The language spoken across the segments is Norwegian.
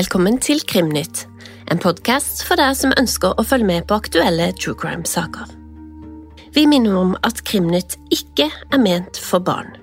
Velkommen til Krimnytt, en podkast for deg som ønsker å følge med på aktuelle true crime-saker. Vi minner om at Krimnytt ikke er ment for barn.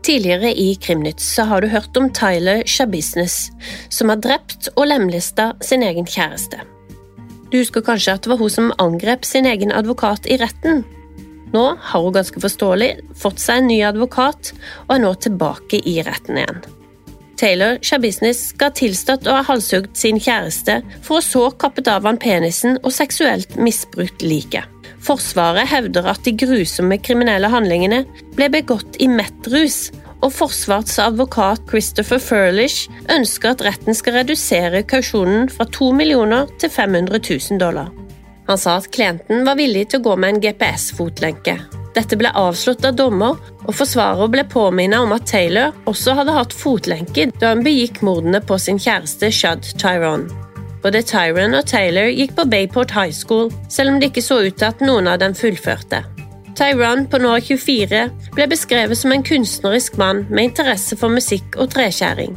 Tidligere i Krimnytt så har du hørt om Tyler Shabisnes, som har drept og lemlesta sin egen kjæreste. Du husker kanskje at det var hun som angrep sin egen advokat i retten? Nå har hun ganske forståelig fått seg en ny advokat, og er nå tilbake i retten igjen. Taylor Shabisnes skal ha tilstått å ha halshugd sin kjæreste, for å så kappet av han penisen og seksuelt misbrukt liket. Forsvaret hevder at de grusomme kriminelle handlingene ble begått i mettrus, og Forsvarets advokat Christopher Furlish ønsker at retten skal redusere kausjonen fra 2 millioner til 500 000 dollar. Han sa at klienten var villig til å gå med en GPS-fotlenke. Dette ble avslått av dommer, og forsvarer ble påminnet om at Taylor også hadde hatt fotlenke da han begikk mordene på sin kjæreste Shud Tyrone. Både Tyron og Taylor gikk på Bayport High School, selv om det ikke så ut til at noen av dem fullførte. Tyron, på nå 24, ble beskrevet som en kunstnerisk mann med interesse for musikk og treskjæring.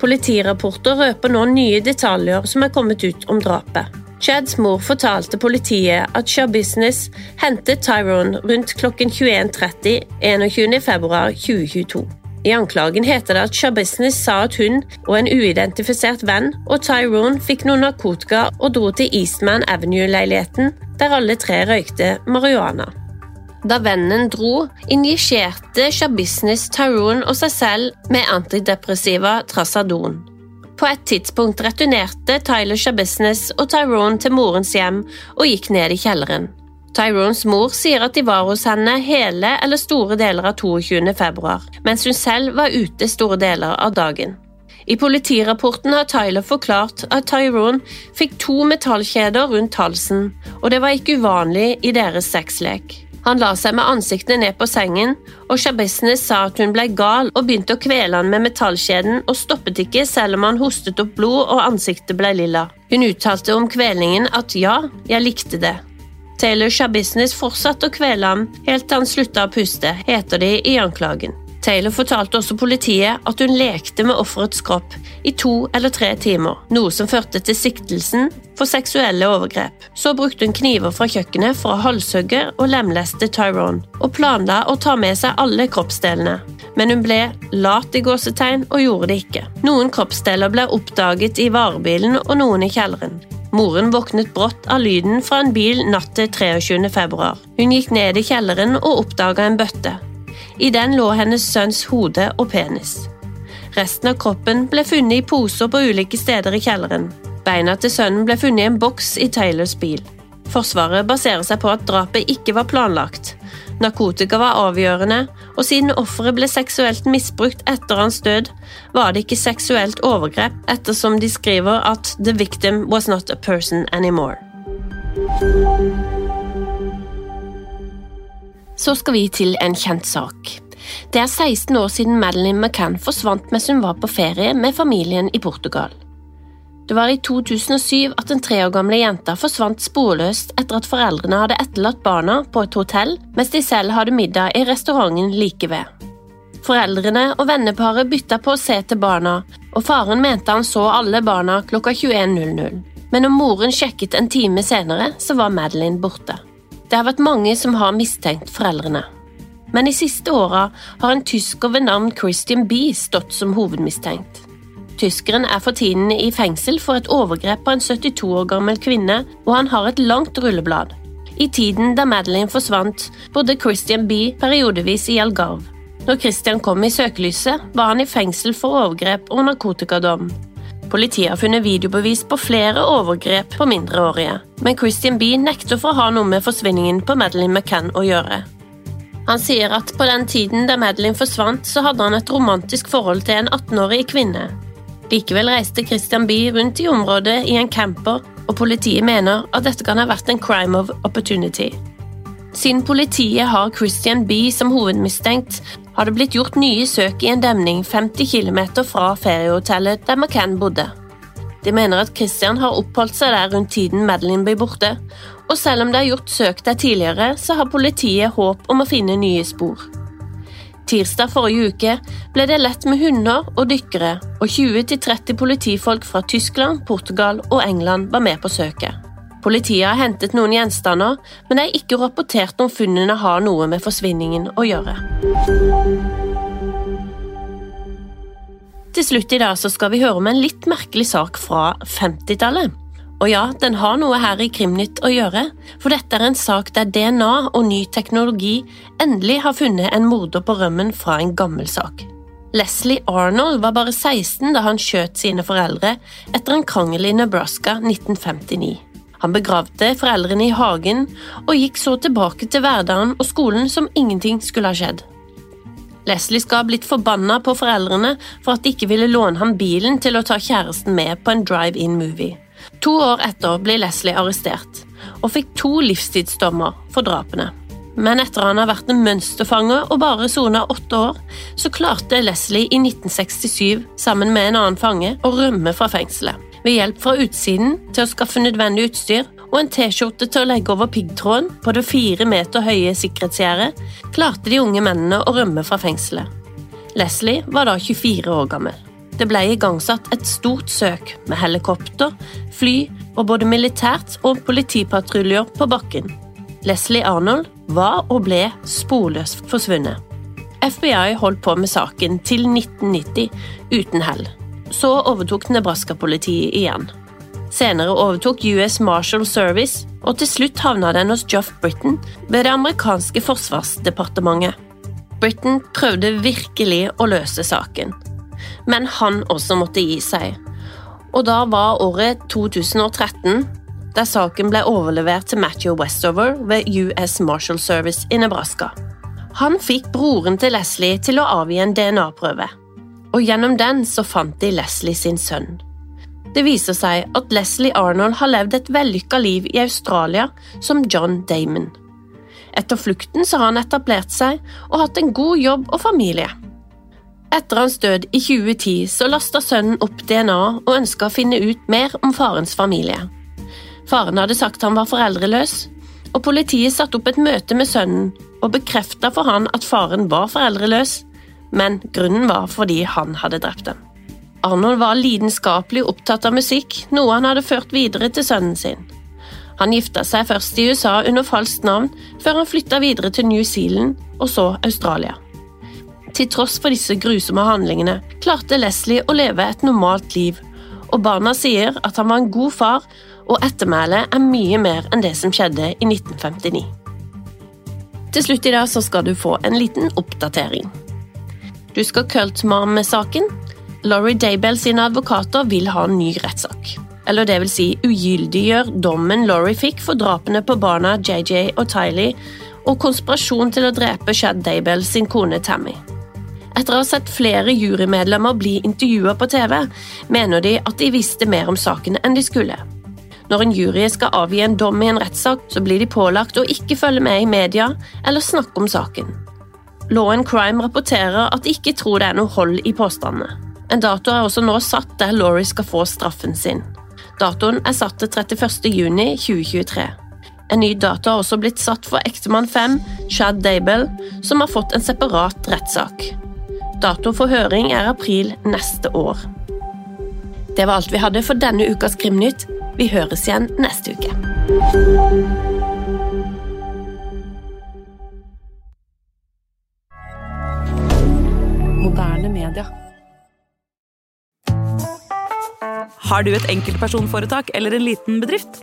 Politirapporter røper nå nye detaljer som er kommet ut om drapet. Chads mor fortalte politiet at Shaw Business hentet Tyrone rundt klokken 21.30 21.2.2022. I anklagen heter det at Shaw Business sa at hun og en uidentifisert venn og Tyrone fikk noe narkotika og dro til Eastman Avenue-leiligheten, der alle tre røykte marihuana. Da vennen dro, injiserte Shaw Business Tyrone og seg selv med antidepressiva Trasadon. På et tidspunkt returnerte Tyler Shabesnes og Tyrone til morens hjem og gikk ned i kjelleren. Tyrones mor sier at de var hos henne hele eller store deler av 22. februar, mens hun selv var ute store deler av dagen. I politirapporten har Tyler forklart at Tyrone fikk to metallkjeder rundt halsen, og det var ikke uvanlig i deres sexlek. Han la seg med ansiktet ned på sengen, og sjabbisene sa at hun ble gal og begynte å kvele han med metallkjeden og stoppet ikke selv om han hostet opp blod og ansiktet ble lilla. Hun uttalte om kvelingen at ja, jeg likte det. Taylor Shabisnes fortsatte å kvele ham helt til han slutta å puste, heter det i anklagen. Taylor fortalte også politiet at hun lekte med offerets kropp i to eller tre timer, noe som førte til siktelsen for seksuelle overgrep. Så brukte hun kniver fra kjøkkenet for å halshugge og lemleste Tyrone, og planla å ta med seg alle kroppsdelene. Men hun ble lat i gåsetegn og gjorde det ikke. Noen kroppsdeler ble oppdaget i varebilen og noen i kjelleren. Moren våknet brått av lyden fra en bil natt til 23. februar. Hun gikk ned i kjelleren og oppdaga en bøtte. I den lå hennes sønns hode og penis. Resten av kroppen ble funnet i poser på ulike steder i kjelleren. Beina til sønnen ble funnet i en boks i Taylors bil. Forsvaret baserer seg på at drapet ikke var planlagt. Narkotika var avgjørende, og siden offeret ble seksuelt misbrukt etter hans død, var det ikke seksuelt overgrep, ettersom de skriver at the victim was not a person anymore. Så skal vi til en kjent sak. Det er 16 år siden Madeleine McCann forsvant mens hun var på ferie med familien i Portugal. Det var i 2007 at den tre år gamle jenta forsvant sporløst etter at foreldrene hadde etterlatt barna på et hotell, mens de selv hadde middag i restauranten like ved. Foreldrene og venneparet bytta på å se til barna, og faren mente han så alle barna klokka 21.00. Men når moren sjekket en time senere, så var Madeleine borte. Det har vært mange som har mistenkt foreldrene. Men de siste åra har en tysker ved navn Christian B stått som hovedmistenkt. Tyskeren er for tiden i fengsel for et overgrep på en 72 år gammel kvinne, og han har et langt rulleblad. I tiden da Madeleine forsvant, bodde Christian B periodevis i Algarve. Når Christian kom i søkelyset, var han i fengsel for overgrep og narkotikadom. Politiet har funnet videobevis på flere overgrep på mindreårige, men Christian B nekter for å ha noe med forsvinningen på Madeleine McCann å gjøre. Han sier at på den tiden da Madeleine forsvant, så hadde han et romantisk forhold til en 18-årig kvinne. Likevel reiste Christian B rundt i området i en camper, og politiet mener at dette kan ha vært en crime of opportunity. Siden politiet har Christian B som hovedmistenkt, har det blitt gjort nye søk i en demning 50 km fra feriehotellet der McCann bodde. De mener at Christian har oppholdt seg der rundt tiden Madeline blir borte, og selv om det er gjort søk der tidligere, så har politiet håp om å finne nye spor. Tirsdag forrige uke ble det lett med hunder og dykkere, og 20-30 politifolk fra Tyskland, Portugal og England var med på søket. Politiet har hentet noen gjenstander, men det er ikke rapportert om funnene har noe med forsvinningen å gjøre. Til slutt i dag skal vi høre om en litt merkelig sak fra 50-tallet. Og ja, den har noe her i Krimnytt å gjøre, for dette er en sak der DNA og ny teknologi endelig har funnet en morder på rømmen fra en gammel sak. Leslie Arnold var bare 16 da han skjøt sine foreldre etter en krangel i Nebraska 1959. Han begravde foreldrene i hagen og gikk så tilbake til hverdagen og skolen som ingenting skulle ha skjedd. Leslie skal ha blitt forbanna på foreldrene for at de ikke ville låne ham bilen til å ta kjæresten med på en drive-in-movie. To år etter ble Leslie arrestert, og fikk to livstidsdommer for drapene. Men etter han har vært en mønsterfange og bare sona åtte år, så klarte Leslie i 1967, sammen med en annen fange, å rømme fra fengselet ved hjelp fra utsiden til å skaffe nødvendig utstyr og en T-skjorte til å legge over piggtråden på det fire meter høye sikkerhetsgjerdet, klarte de unge mennene å rømme fra fengselet. Leslie var da 24 år gammel. Det ble igangsatt et stort søk med helikopter, fly og både militært og politipatruljer på bakken. Leslie Arnold var og ble sporløst forsvunnet. FBI holdt på med saken til 1990 uten hell. Så overtok Nebraska-politiet igjen. Senere overtok US Marshal Service, og til slutt havna den hos Joff Britain ved det amerikanske forsvarsdepartementet. Britain prøvde virkelig å løse saken, men han også måtte gi seg. Og da var året 2013, der saken ble overlevert til Matthew Westover ved US Marshal Service i Nebraska. Han fikk broren til Leslie til å avgi en DNA-prøve og gjennom den så fant de Leslie sin sønn. Det viser seg at Leslie Arnold har levd et vellykka liv i Australia som John Damon. Etter flukten så har han etablert seg og hatt en god jobb og familie. Etter hans død i 2010 så lasta sønnen opp DNA og ønska å finne ut mer om farens familie. Faren hadde sagt han var foreldreløs, og politiet satte opp et møte med sønnen og bekrefta for han at faren var foreldreløs, men grunnen var fordi han hadde drept dem. Arnold var lidenskapelig opptatt av musikk, noe han hadde ført videre til sønnen sin. Han gifta seg først i USA under falskt navn, før han flytta videre til New Zealand og så Australia. Til tross for disse grusomme handlingene klarte Leslie å leve et normalt liv, og barna sier at han var en god far, og ettermælet er mye mer enn det som skjedde i 1959. Til slutt i dag så skal du få en liten oppdatering. Du skal Cultmarm-saken. Laurie Daybell sine advokater vil ha en ny rettssak. Eller det vil si ugyldiggjør dommen Laurie fikk for drapene på barna JJ og Tylee og konspirasjon til å drepe Shad Daybell sin kone Tammy. Etter å ha sett flere jurymedlemmer bli intervjua på TV, mener de at de visste mer om saken enn de skulle. Når en jury skal avgi en dom i en rettssak, så blir de pålagt å ikke følge med i media eller snakke om saken. Law and Crime rapporterer at de ikke tror det er noe hold i påstandene. En dato er også nå satt der Laurie skal få straffen sin. Datoen er satt til 31. juni 2023. En ny dato har også blitt satt for ektemann 5, Chad Dable, som har fått en separat rettssak. Dato for høring er april neste år. Det var alt vi hadde for denne ukas Krimnytt. Vi høres igjen neste uke. moderne media. Har du et enkeltpersonforetak eller en liten bedrift?